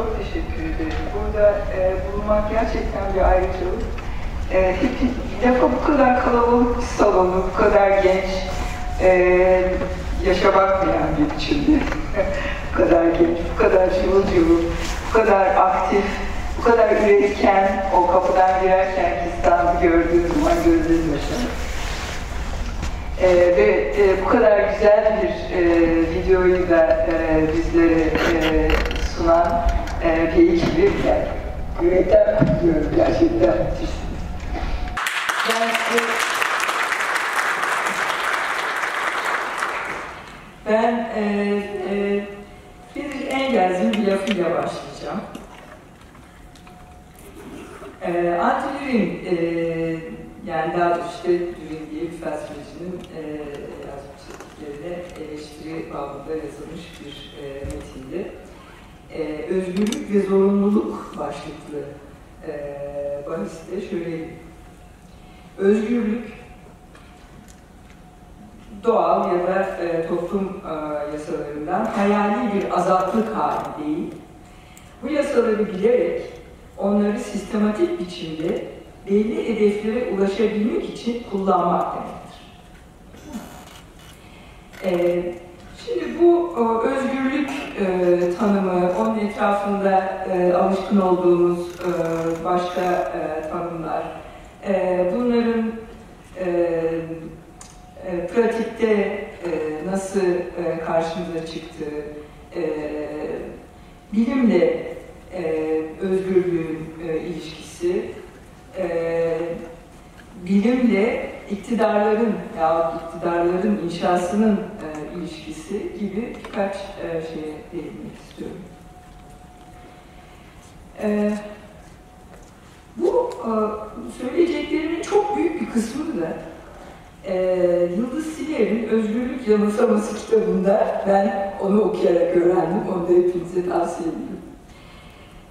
çok teşekkür ederim. Burada e, bulunmak gerçekten bir ayrıcalık. E, bir defa bu kadar kalabalık bir salonu, bu kadar genç, e, yaşa bakmayan bir biçimde, bu kadar genç, bu kadar cıvıl cıvıl, bu kadar aktif, bu kadar üretken, o kapıdan girerken İstanbul'u gördüğüm zaman gözlerim yaşarır. Ee, ve e, bu kadar güzel bir e, videoyu da e, bizlere e, sunan e, yani, yürekten diyorum gerçekten. Ben, ben e, e, bir Engels'in bir lafıyla başlayacağım. E, Antilür'ün e, yani daha doğrusu işte Dürin diye bir felsefecinin e, yazmış ettiklerine eleştiri babında yazılmış bir e, metindi. E, özgürlük ve zorunluluk başlıklı e, bahiste şöyle Özgürlük doğal ya da e, toplum e, yasalarından hayali bir azatlık hali değil. Bu yasaları bilerek onları sistematik biçimde belli hedeflere ulaşabilmek için kullanmak demektir. Ee, şimdi bu o, özgürlük e, tanımı, onun etrafında e, alışkın olduğumuz e, başka e, tanımlar, e, bunların e, e, pratikte e, nasıl e, karşımıza çıktığı, e, bilimle e, özgürlüğün e, ilişkisi, e, bilimle iktidarların ya iktidarların inşasının e, ilişkisi gibi birkaç e, şeye değinmek istiyorum. E, bu e, söyleyeceklerimin çok büyük bir kısmı da e, Yıldız Siler'in Özgürlük Yanılsaması kitabında ben onu okuyarak öğrendim. Onu da hepinize tavsiye ediyorum.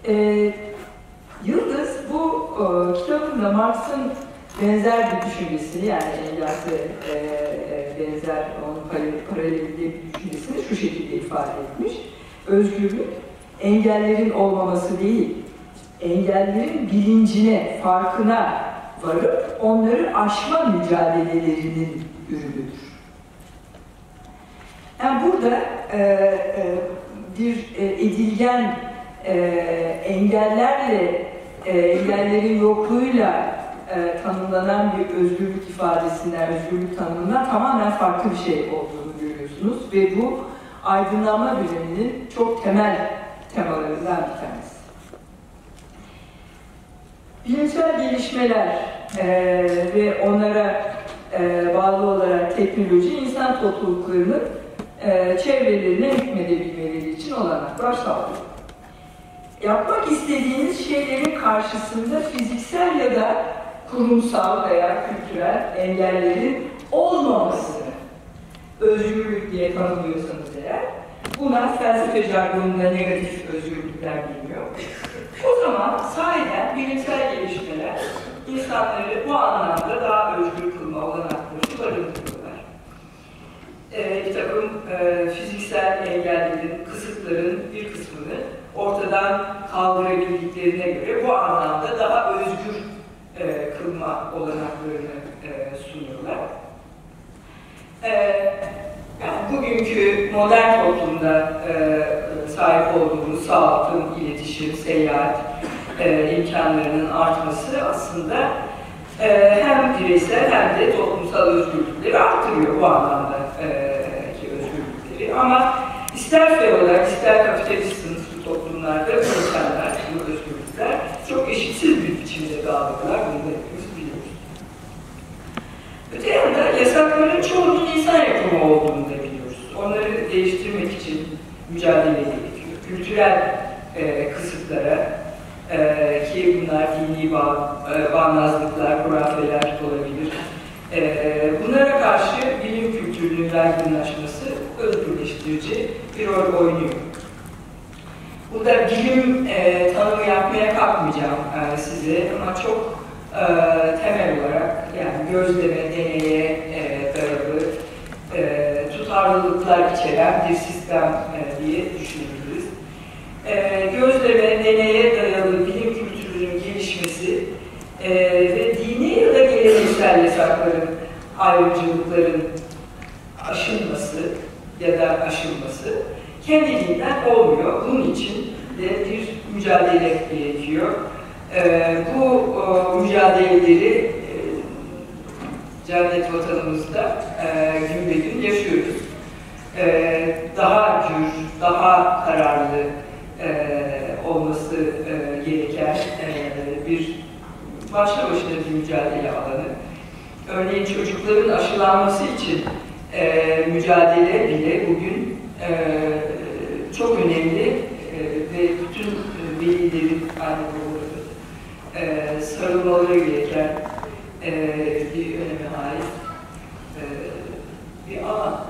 E, Yıldız bu e, kitabında Marx'ın benzer bir düşüncesini yani Engels'e e, e, benzer paralelinde düşüncesini şu şekilde ifade etmiş. Özgürlük engellerin olmaması değil, engellerin bilincine, farkına varıp onları aşma mücadelelerinin ürünüdür. Yani burada e, e, bir e, edilgen e, engellerle, e, engellerin yokluğuyla e, tanımlanan bir özgürlük ifadesinden, özgürlük tanımından tamamen farklı bir şey olduğunu görüyorsunuz ve bu aydınlanma biliminin çok temel temalarından bir tanesi. Bilimsel gelişmeler e, ve onlara e, bağlı olarak teknoloji insan topluluklarının e, çevrelerine hükmedebilmeleri için olanaklar sağlıyor. Yapmak istediğiniz şeylerin karşısında fiziksel ya da kurumsal veya kültürel engellerin olmamasını özgürlük diye tanımlıyorsanız eğer, buna felsefe jargonunda negatif özgürlükler bilmiyor. O zaman sahiden bilimsel gelişmeler insanları bu anlamda daha özgür kılma olanakları barındırıyorlar. Ee, bir takım e, fiziksel engellerin, kısıtların bir kısmını ortadan kaldırabildiklerine göre bu anlamda daha özgür e, kılma olanaklarını e, sunuyorlar. E, yani bugünkü modern toplumda e, sahip olduğumuz sağlıklı iletişim, seyahat e, imkanlarının artması aslında e, hem bireysel hem de toplumsal özgürlükleri arttırıyor bu anlamda e, ki özgürlükleri. Ama ister fey olarak ister kapitalist sınıflı toplumlarda bu imkanlar, bu özgürlükler çok eşitsiz bir biçimde dağılırlar. Bunu da hepimiz biliyoruz. Öte yanda yasakların çoğunun insan yapımı olduğunu da biliyoruz. Onları değiştirmek için mücadele gerekiyor. Kültürel e, kısıtlara e, ki bunlar dini bağ, e, bağnazlıklar, hurafeler olabilir. E, bunlara karşı bilim kültürünün yaygınlaşması özgürleştirici bir rol oynuyor. Burada bilim e, tanımı yapmaya kalkmayacağım e, size ama çok e, temel olarak yani gözleme, deneye e, dayalı e, tutarlılıklar içeren bir sistem e, diye düşünebiliriz. E, gözleme, deneye dayalı bilim kültürünün gelişmesi e, ve dini ya da geleneksel yasakların, ayrımcılıkların aşılması ya da aşılması kendiliğinden olmuyor. Bunun için de bir mücadele gerekiyor. E, bu e, mücadeleleri cennet vatanımızda e, gün be gün yaşıyoruz. E, daha cür, daha kararlı e, olması e, gereken e, bir başlı başına bir mücadele alanı. Örneğin çocukların aşılanması için e, mücadele bile bugün e, çok önemli e, ve bütün velilerin anne babaların e, sarılmaları gereken e, bir öneme ait e, bir alan.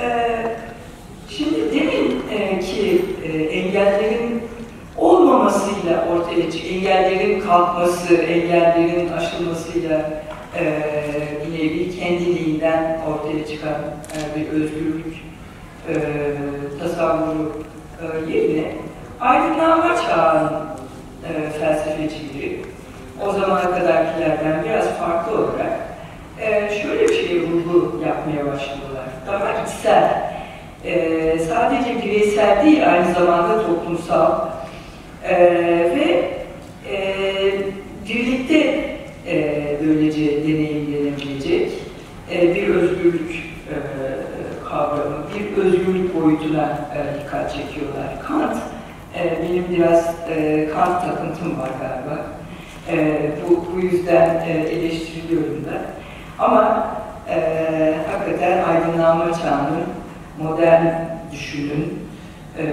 E, şimdi demin e, ki e, engellerin olmamasıyla ortaya çık, engellerin kalkması, engellerin aşılmasıyla e, bir kendiliğinden ortaya çıkan e, bir özgürlük e, tasavvuru e, yerine aydınlanma çağının e, felsefecileri o zamana kadarkilerden biraz farklı olarak e, şöyle bir şeye vurgu yapmaya başladılar. Daha içsel, e, sadece bireysel değil aynı zamanda toplumsal e, ve e, birlikte e, böylece deneyimlenebilecek e, bir özgürlük e, kavramı, bir özgürlük boyutuna e, dikkat çekiyorlar. Kant, e, benim biraz e, Kant takıntım var galiba. E, bu, bu yüzden e, eleştiriliyorum da. Ama e, hakikaten aydınlanma çağının modern düşünün, e,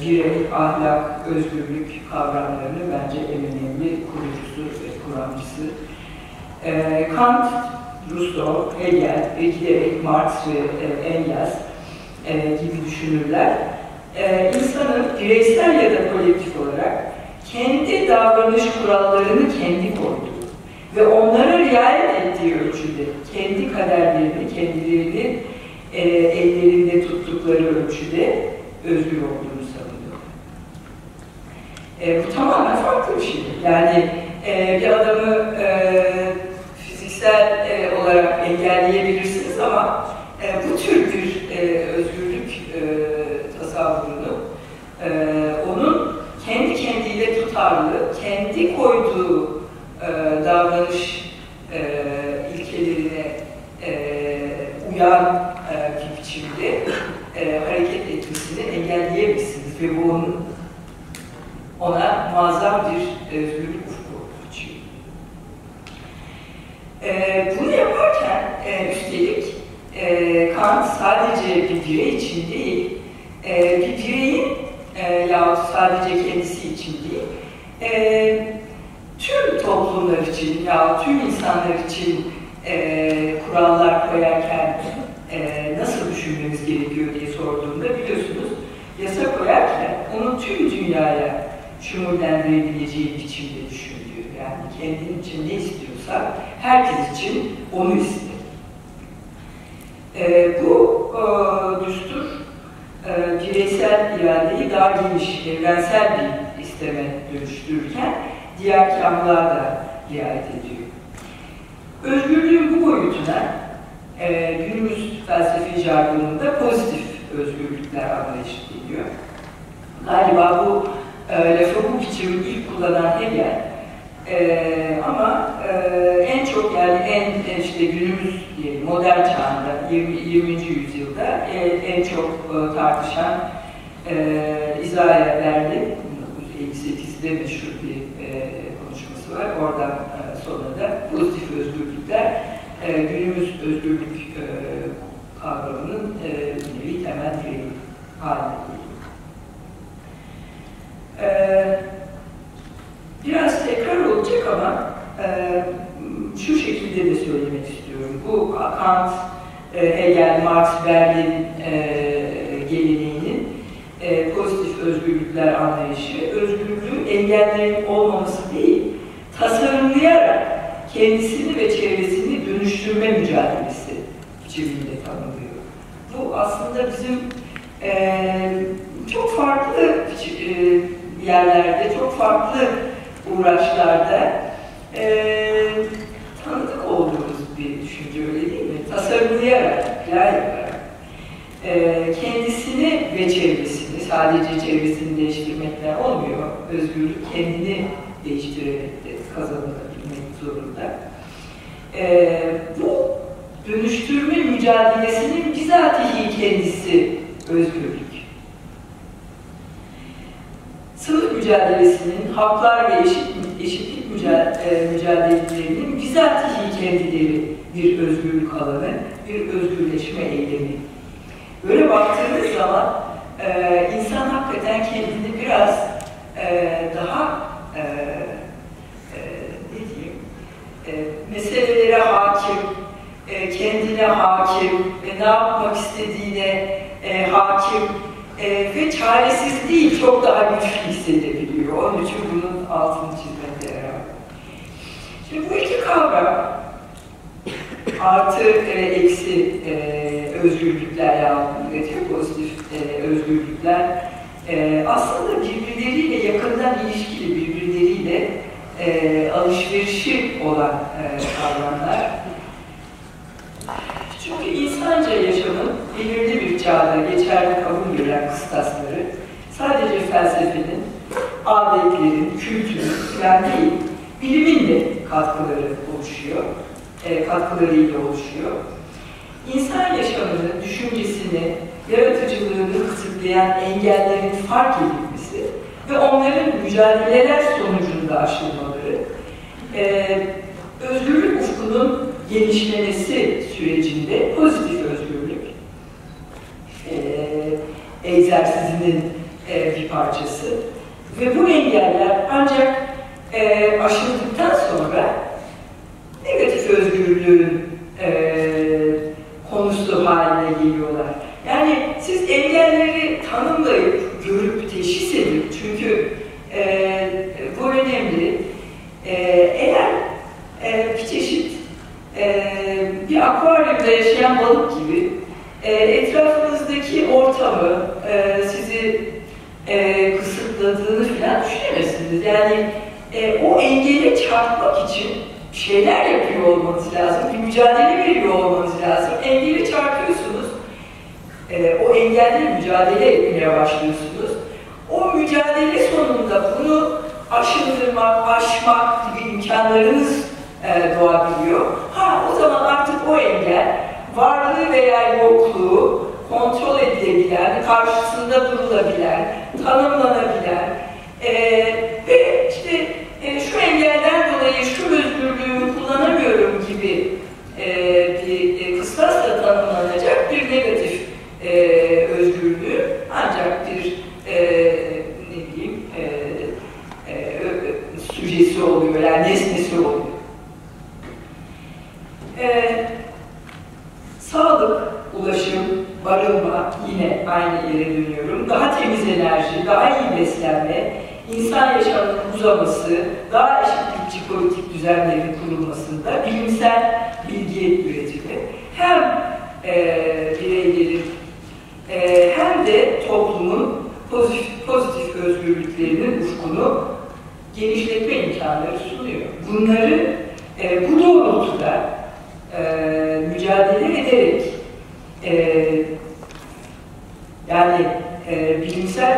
birey, ahlak, özgürlük kavramlarını bence en önemli kurucusu ve kuramcısı. E, Kant, Rousseau, Hegel ve giderek Marx ve e, Engels e, gibi düşünürler e, insanın bireysel ya da kolektif olarak kendi davranış kurallarını kendi koyduğu ve onlara riayet ettiği ölçüde kendi kaderlerini, kendilerini e, ellerinde tuttukları ölçüde özgür olduğunu savunuyor. E, bu tamamen farklı bir şey. Yani e, bir adamı e, fiziksel e, olarak engelleyebilirsiniz ama e, bu tür bir e, özgürlük e, tasavvurunu e, onun kendi kendiyle tutarlı, kendi koyduğu e, davranış e, ilkelerine e, uyan e, bir biçimde e, hareket etmesini engelleyemezsiniz ve bu onun, ona muazzam bir özgürlük ufku açıyor. E, bunu yaparken e, üstelik e, Kant sadece bir birey için değil, e, bir bireyin e, yahut sadece kendisi için değil, e, toplumlar için ya tüm insanlar için e, kurallar koyarken e, nasıl düşünmemiz gerekiyor diye sorduğunda biliyorsunuz yasa koyarken onu tüm dünyaya şumurlendirebileceği biçimde düşündüğü yani kendin için ne istiyorsa herkes için onu ister. E, bu e, düstur e, bireysel iradeyi daha geniş, evrensel bir isteme dönüştürürken diğer kamlar da riayet ediyor. Özgürlüğün bu boyutuna e, günümüz felsefi jargonunda pozitif özgürlükler anlayışı deniyor. Galiba bu e, lafı bu biçimi ilk kullanan Hegel e, ama e, en çok yani en işte günümüz modern çağında 20. 20. yüzyılda e, en çok e, tartışan e, Isaiah Berlin 1958'de meşhur bir e, konuşması var. Oradan e, sonra da pozitif özgürlükler e, günümüz özgürlük e, kavramının e, nevi temel direği haline geliyor. E, biraz tekrar olacak ama e, şu şekilde de söylemek istiyorum. Bu Kant, e, Hegel, Marx, Berlin e, geleneğinin e, pozitif özgürlükler anlayışı, özgürlüğü engellerin olmaması değil, tasarımlayarak kendisini ve çevresini dönüştürme mücadelesi biçiminde tanımlıyor. Bu aslında bizim e, çok farklı e, yerlerde, çok farklı uğraşlarda e, tanıdık olduğumuz bir düşünce öyle değil mi? Tasarımlayarak, plan yaparak e, kendisini ve çevresini, sadece çevresini değiştirmekle olmuyor. Özgürlük kendini değiştirerek de kazanılabilmek zorunda. E, bu dönüştürme mücadelesinin bizatihi kendisi özgürlük. Sınıf mücadelesinin, haklar ve eşit, eşitlik mücadelelerinin bizatihi kendileri bir özgürlük alanı, bir özgürleşme eylemi. Böyle baktığınız zaman e, insan hakikaten kendini biraz e, daha e, e, ne diyeyim, e, meselelere hakim, e, kendine hakim ve ne yapmak istediğine e, hakim e, ve çaresiz değil, çok daha güçlü hissedebiliyor. Onun için bunun altını çizmekte yarar. Şimdi bu iki kavram artı ve eksi e, özgürlükler yani negatif pozitif e, özgürlükler e, aslında birbirleriyle yakından ilişkili, birbirleriyle e, alışverişi olan e, kavramlar. Çünkü insanca yaşamın belirli bir çağda geçerli kabul gören kıstasları sadece felsefenin, adetlerin, kültürün falan değil, bilimin de katkıları oluşuyor, e, katkılarıyla oluşuyor. İnsan yaşamını, düşüncesini, yaratıcılığını kısıtlayan engellerin fark edilmesi ve onların mücadeleler sonucunda aşılmaları, e, özgürlük ufkunun genişlemesi sürecinde pozitif özgürlük e, egzersizinin e, bir parçası. Ve bu engeller ancak e, aşıldıktan sonra negatif özgürlüğün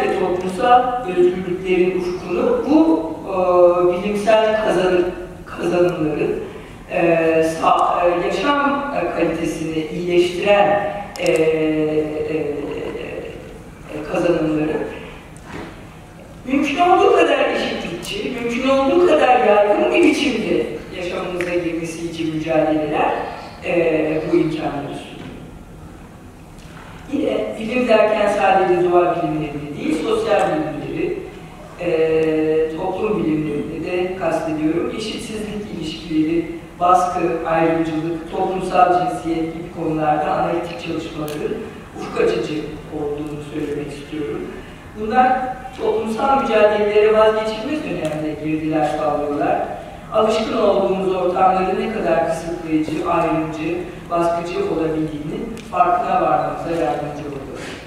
e, ve toplumsal özgürlüklerin ufkunu bu e, bilimsel kazanım, kazanımların e, sağ, e, yaşam kalitesini iyileştiren e, e, e, kazanımları mümkün olduğu kadar eşitlikçi, mümkün olduğu kadar yaygın bir biçimde yaşamımıza girmesi için mücadeleler e, bu imkanları sunuyor. Yine bilim derken sadece doğa değil, sosyal bilimleri, e, toplum bilimlerini de kastediyorum. Eşitsizlik ilişkileri, baskı, ayrımcılık, toplumsal cinsiyet gibi konularda analitik çalışmaların ufuk açıcı olduğunu söylemek istiyorum. Bunlar toplumsal mücadelelere vazgeçilmez önemli girdiler sağlıyorlar. Alışkın olduğumuz ortamları ne kadar kısıtlayıcı, ayrımcı, baskıcı olabildiğini farkına varmamıza yardımcı oluyor.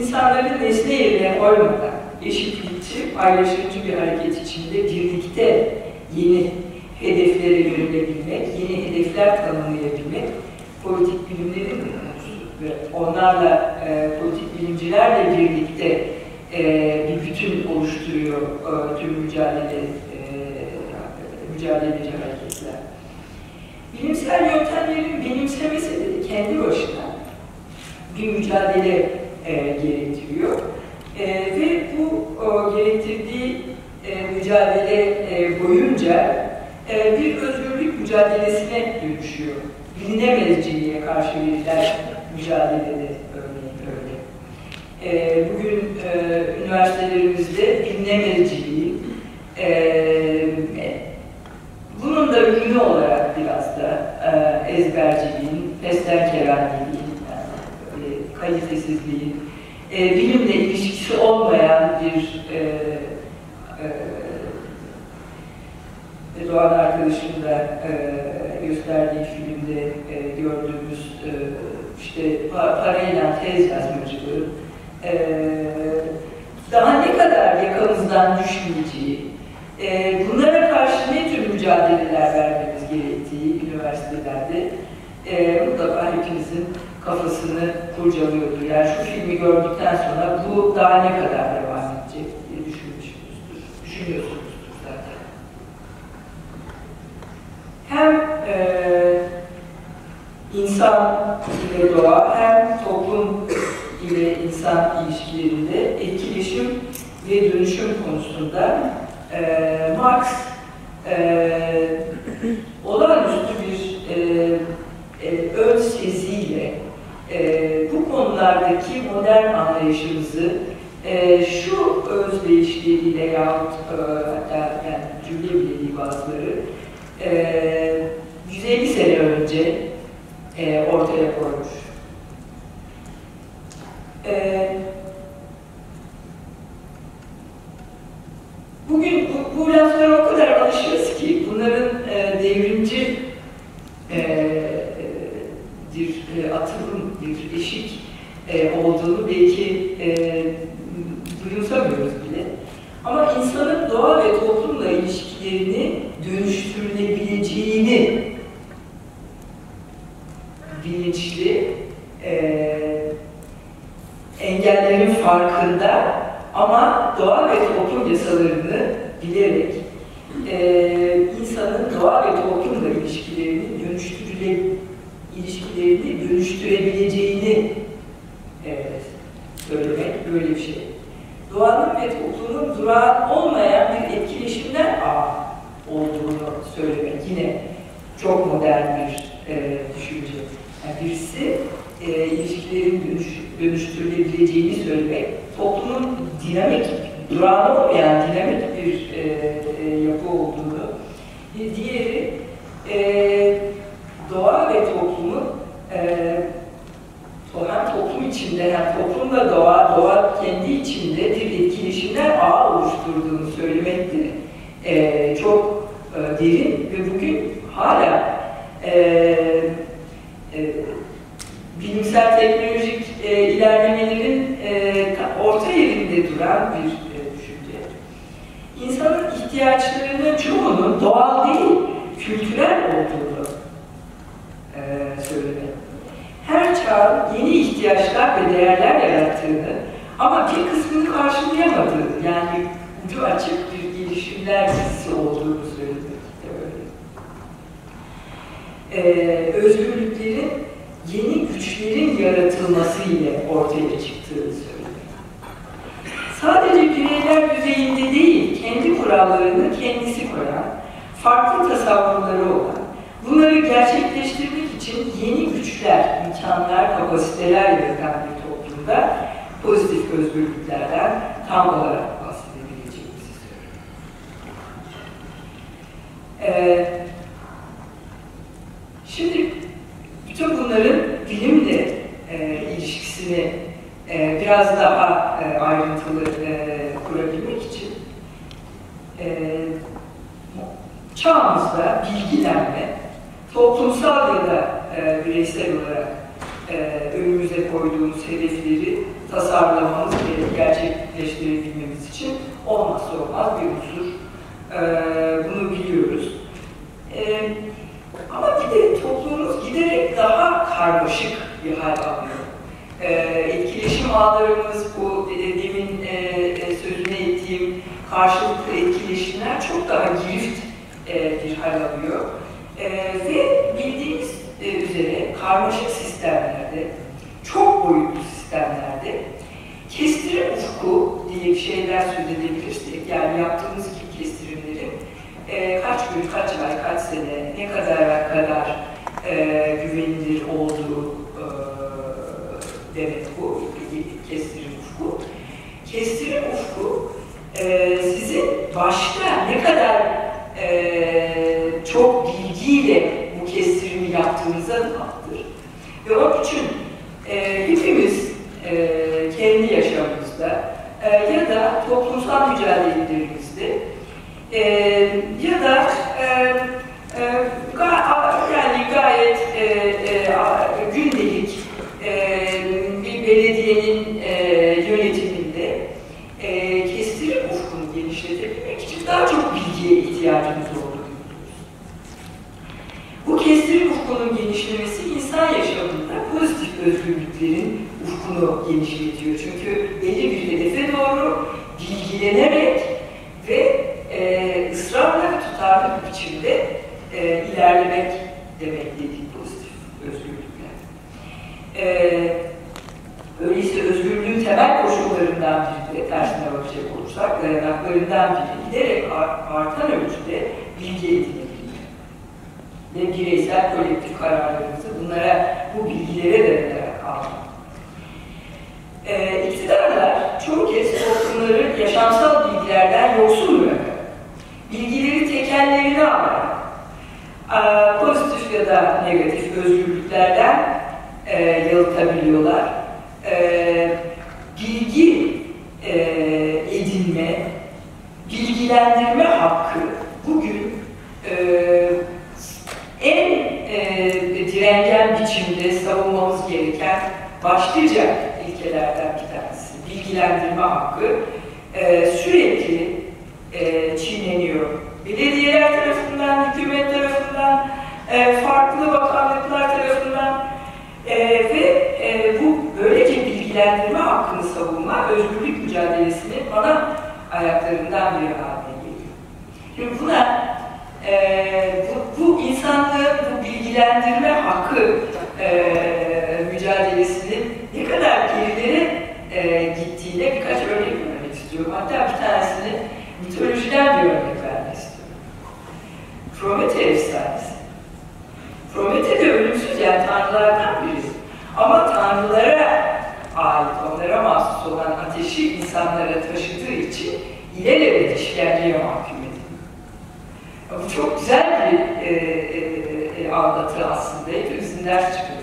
İnsanların nesne yerine koymadan eşitlikçi, paylaşımcı bir hareket içinde birlikte yeni hedeflere yönelebilmek, yeni hedefler tanımlayabilmek politik bilimlerin ve onlarla e, politik bilimcilerle birlikte e, bir bütün oluşturuyor e, tüm mücadele e, mücadeleci hareketler. Bilimsel yöntemlerin benimsemesi kendi başına bir mücadele e, gerektiriyor. E, ve bu o, gerektirdiği e, mücadele e, boyunca e, bir özgürlük mücadelesine dönüşüyor. Bilinemezciliğe karşı verilen mücadelede örneğin öyle. E, bugün e, üniversitelerimizde bilinemezciliği e, bunun da ürünü olarak biraz da e, ezberciliğin, pestenkeraniliğin, yani kalitesizliğin, e, bilimle ilişkisi olmayan bir e, e, Doğan arkadaşım da e, gösterdiği filmde e, gördüğümüz e, işte pa parayla tez yazmacılığı e, daha ne kadar yakamızdan düşmeyeceği, e, bunlara karşı ne tür mücadeleler vermemiz gerektiği üniversitelerde e, mutlaka hepimizin kafasını kurcalıyordur. Yani şu filmi gördükten sonra bu daha ne kadar devam edecek diye düşünmüşsünüzdür, düşünüyorsunuzdur zaten. Hem e, insan ile doğa hem toplum ile insan ilişkilerinde etkileşim ve dönüşüm konusunda e, Marx e, olağanüstü bir e, e, ön seziyle e, bu konulardaki modern anlayışımızı e, şu özdeşliğiyle yahut e, hatta yani cümle bile değil bazıları e, 150 sene önce e, ortaya koymuş. E, bugün bu, bu laflara o kadar alışıyoruz ki bunların e, devrimci e, bir e, atılım, bir eşik e, olduğunu belki e, duyumsamıyoruz bile. Ama insanın doğa ve toplumla ilişkilerini dönüştürülebileceğini bilinçli, e, engellerin farkında ama doğa ve toplum yasalarını bilerek e, insanın doğa ve toplumla ilişkilerini dönüştürülebileceğini ilişkilerini dönüştürebileceğini e, söylemek böyle bir şey. Doğanın ve toplumun durağan olmayan bir etkileşimler ağı olduğunu söylemek yine çok modern bir e, düşünce. Yani birisi e, ilişkilerin dönüş, dönüştürülebileceğini söylemek, toplumun dinamik, durağan olmayan dinamik bir e, e, yapı olduğunu, bir diğeri e, doğa ve toplumun e, hem toplum içinde hem toplumla doğa, doğa kendi içinde bir etkileşimler ağı oluşturduğunu söylemektir. E, çok e, derin ve bugün hala e, e, bilimsel teknolojik e, ilerlemelerin e, orta yerinde duran bir e, düşünce. İnsanın ihtiyaçlarının çoğunun doğal değil, kültürel olduğunu e, söylemek. Her çağın yeni ihtiyaçlar ve değerler yarattığını ama bir kısmını karşılayamadığını, yani ucu açık bir gelişimler dizisi olduğunu söylemek. Ee, özgürlüklerin yeni güçlerin yaratılması ile ortaya çıktığını söylemek. Sadece bireyler düzeyinde değil, kendi kurallarını kendisi koyan, farklı tasavvurları olan, bunları gerçekleştirmek için yeni güçler, imkanlar, kapasiteler yaratan bir toplumda pozitif özgürlüklerden tam olarak bahsedebileceğimizi söylüyorum. Ee, şimdi bütün bunların bilimle e, ilişkisini e, biraz daha e, ayrıntılı e, kurabilmek için e, çağımızda bilgilenme, toplumsal ya da e, bireysel olarak e, önümüze koyduğumuz hedefleri tasarlamamız gerek, gerçekleştirebilmemiz için olmazsa olmaz bir unsur. Ee, bunu biliyoruz. Ee, ama giderek toplumumuz giderek daha karmaşık bir hal alıyor. Ee, etkileşim ağlarımız, bu e, demin e, e, sözüne ettiğim karşılıklı etkileşimler çok daha girift e, bir hal alıyor. E, ve bildiğimiz e, üzere karmaşık sistemlerde, çok boyutlu sistemlerde kestirim ufku diye bir şeyler söz edebilirsek, yani yaptığımız gibi kestirimlerin e, kaç gün, kaç ay, kaç sene, ne kadar kadar e, güvenilir olduğu e, demek bu, kestirim ufku. Kestirim ufku e, sizin başta ne kadar e, yaptığınıza bağlıdır. Ve onun için e, hepimiz e, kendi yaşamımızda e, ya da toplumsal mücadelelerimizde e, ya da e, e, ga yani gayet e, e, gündelik e, bir belediyenin e, yönetiminde e, kestirim ufkunu genişletebilmek için daha çok bilgiye ihtiyacımız olduğunu biliyoruz. Bu kestirim ufkunun genişlemesi insan yaşamında pozitif özgürlüklerin ufkunu genişletiyor. Çünkü belli bir hedefe doğru bilgilenerek ve e, ısrarla ve tutarlı bir biçimde e, ilerlemek demek dedik pozitif özgürlükler. E, öyleyse özgürlüğün temel koşullarından biri de tersine bakacak olursak dayanaklarından biri giderek artan ölçüde bilgi edinebilmek ve bireysel kolektif kararlarımızı bunlara bu bilgilere almak. E, iktidarlar çoğu kez toplumları yaşamsal bilgilerden yoksun bırakır. Bilgileri tekellerine alarak e, pozitif ya da negatif özgürlüklerden e, yalıtabiliyorlar. E, bilgi e, edinme, bilgilendirme hakkı bugün e, en e, direngen biçimde savunmamız gereken başlıca ilkelerden bir tanesi. Bilgilendirme hakkı e, sürekli e, çiğneniyor. Belediyeler tarafından, hükümet tarafından, e, farklı bakanlıklar tarafından e, ve e, bu böylece bilgilendirme hakkını savunma özgürlük mücadelesinin ana ayaklarından biri haline geliyor. Şimdi buna e, bu, bu insanlığın bu bilgilendirme hakkı e, mücadelesinin Hatta bir tanesini mitolojiden bir örnek vermek istiyorum. Promete efsanesi. Promete de ölümsüz yani tanrılardan biri. Ama tanrılara ait, onlara mahsus olan ateşi insanlara taşıdığı için ilelebet işkenceye mahkum edildi. Bu çok güzel bir e, e, e, anlatı aslında. Hepimizin ders çıkartır.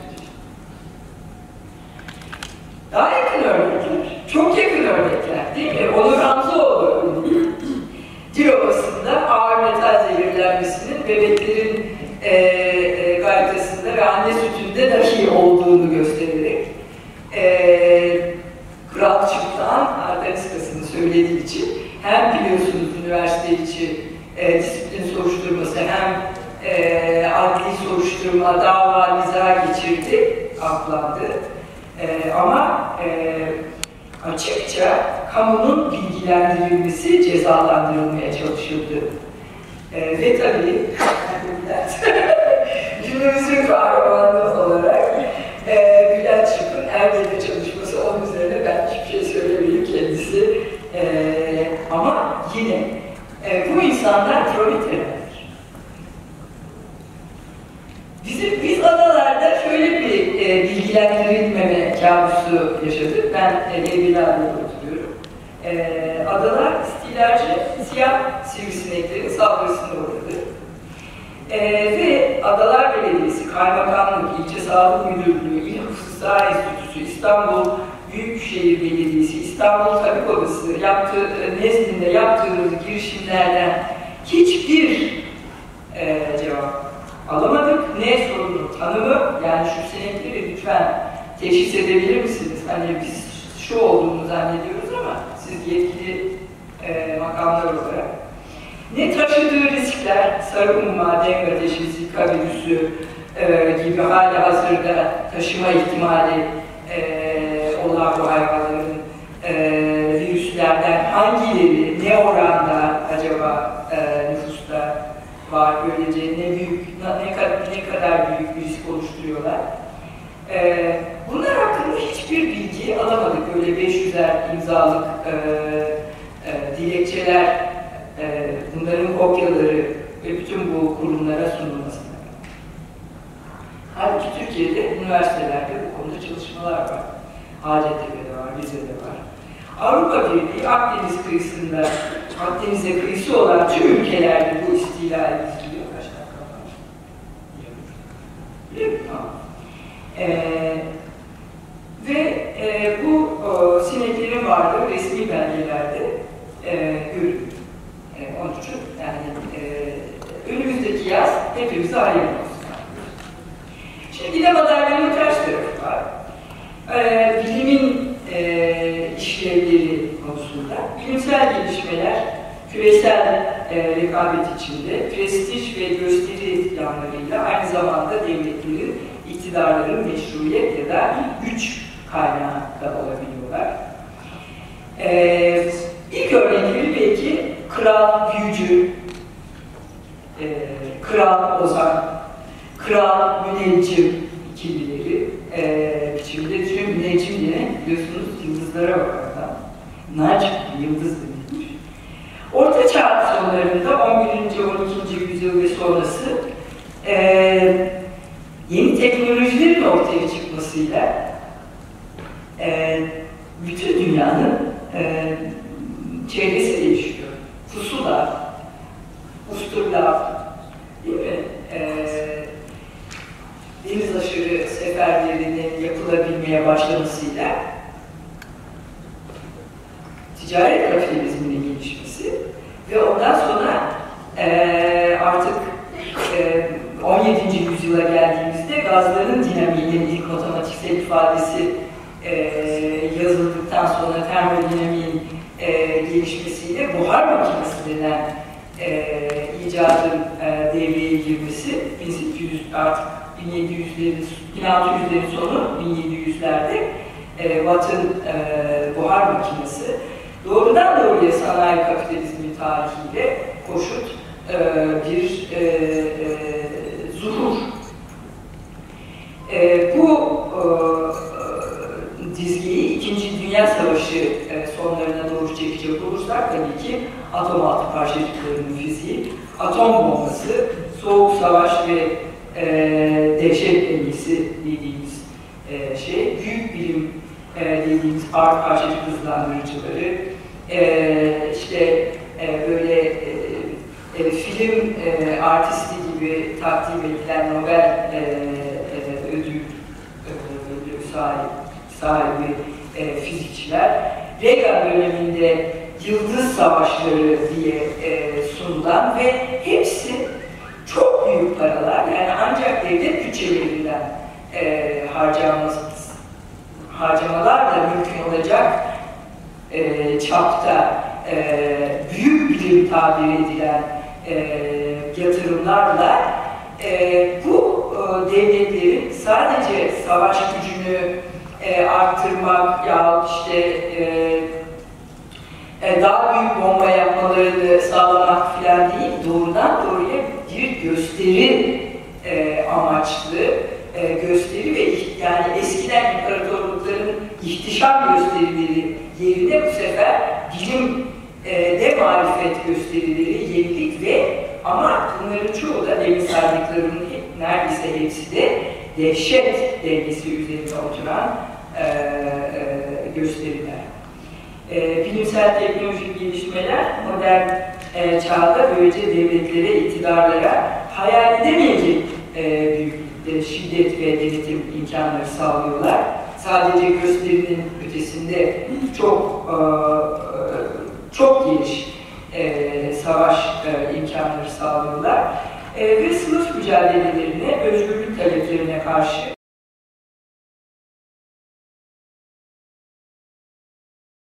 Daha yakın örnekler, çok yakın örnekler değil mi? Onur Ramzoğlu Dilovası'nda ağır metal zehirlenmesinin bebeklerin e, e, gaytasında ve anne sütünde dahi olduğunu göstererek e, Kral Çıptan Artaniskası'nı söylediği için hem biliyorsunuz üniversite içi e, disiplin soruşturması hem e, adli soruşturma, dava, niza geçirdi, aklandı. E, ama e, açıkça kamunun bilgilendirilmesi cezalandırılmaya çalışıldı. E, ve tabii günümüzün kahramanı olarak e, Bülent Şık'ın Erbil'de çalışması onun üzerine ben hiçbir şey söylemeyeyim kendisi. E, ama yine e, bu insanlar proleterler. Bizim, biz adalarda şöyle bir e, bilgilendirilmeme kabusu yaşadık. Ben e, Evliler'de oturuyorum. E, adalar istilacı siyah sivrisineklerin saldırısına uğradı. E, ve Adalar Belediyesi, Kaymakamlık, İlçe Sağlık Müdürlüğü, İl Hıfzı Sağ Enstitüsü, İstanbul Büyükşehir Belediyesi, İstanbul Tabip Odası yaptığı, nezdinde yaptığımız girişimlerden hiçbir e, cevap alamadık. Ne sorunu tanımı, yani şu sinekleri lütfen teşhis edebilir misiniz? Hani biz şu olduğunu zannediyoruz ama siz yetkili e, makamlar olarak ne taşıdığı riskler, sarı umma, dengue ateşi, virüsü e, gibi hali hazırda taşıma ihtimali e, olan bu hayvanların e, virüslerden hangileri, ne oranda acaba e, nüfusta var böylece ne büyük, ne ne kadar büyük bir risk oluşturuyorlar. E, bunlar hakkında hiçbir bilgi alamadık. Öyle 500'er imzalık e, e, dilekçeler, e, bunların kopyaları ve bütün bu kurumlara sunulmasına. Halbuki Türkiye'de üniversitelerde bu konuda çalışmalar var. Hacettepe'de var, Rize'de var. Avrupa Birliği Akdeniz kıyısında, Akdeniz'e kıyısı olan tüm ülkelerde bu istilal ediliyor. Kaç dakika var? Biliyor musun? Ee, ve e, bu o, sineklerin varlığı resmi belgelerde e, görülüyor. E, onun için yani e, önümüzdeki yaz hepimize hayırlı olsun. Şimdi de madalyanın ters tarafı var. E, bilimin e, işlevleri konusunda bilimsel gelişmeler küresel e, rekabet içinde prestij ve gösteri yanlarıyla aynı zamanda devletlerin, iktidarların meşruiyet ya da güç kaynağı da olabiliyorlar. E, ilk örnekleri belki kral büyücü, e, kral ozan, kral müneccim ikilileri e, biçimde tüm müneccim diye biliyorsunuz yıldızlara bakarlar. Nac yıldız demekmiş. Orta Çağ sonlarında 11. 12. yüzyıl ve sonrası e, yeni teknolojilerin ortaya çıkmasıyla e, bütün dünyanın e, çehresi değişiyor. Pusula, usturlar, değil mi? E, deniz aşırı seferlerinin yapılabilmeye başlamasıyla ticaret kapitalizminin gelişmesi ve ondan sonra e, artık e, 17. yüzyıla geldiğimizde gazların dinamiğinin ilk matematiksel ifadesi yazıldıktan sonra termodinamiğin e, gelişmesiyle buhar makinesi denen e, icadın e, devreye girmesi 1800 artık 1700'lerin 1600'lerin sonu 1700'lerde e, Watt'ın e, buhar makinesi doğrudan doğruya sanayi kapitalizmi tarihiyle koşut e, bir e, e, zuhur. E, bu e, dizgiyi İkinci Dünya Savaşı e, sonlarına doğru çekecek olursak tabii ki atom altı parçacıklarının fiziği, atom bombası, soğuk savaş ve e, dehşet dengesi dediğimiz e, şey, büyük bilim e, dediğimiz ağır parçacık hızlandırıcıları, e, işte e, böyle e, e, film e, artisti gibi takdim edilen Nobel e, e, ödül e, sahibi, sahibi e, fizikçiler, Reagan döneminde yıldız savaşları diye e, sunulan ve hepsi çok büyük paralar. Yani ancak devlet bütçelerinden e, harcamalar da mümkün olacak e, çapta e, büyük bilim tabir edilen e, yatırımlarla e, bu e, devletlerin sadece savaş gücünü e, arttırmak ya işte e, e, daha büyük bomba yapmalarını sağlamak filan değil, doğrudan doğruya bir gösteri e, amaçlı e, gösteri ve yani eskiden imparatorlukların ihtişam gösterileri yerine bu sefer bilim e, de marifet gösterileri, yenilik ve ama bunların çoğu da demin saydıklarımın neredeyse hepsi de dehşet dengesi üzerine oturan e, e, gösteriler. E, bilimsel teknolojik gelişmeler modern e, çağda böylece devletlere, iktidarlara hayal edemeyecek e, büyüklükte şiddet ve denetim imkanları sağlıyorlar. Sadece gösterinin ötesinde çok e, çok geniş e, savaş e, imkanları sağlıyorlar. E, ve sınıf mücadelelerine, özgürlük taleplerine karşı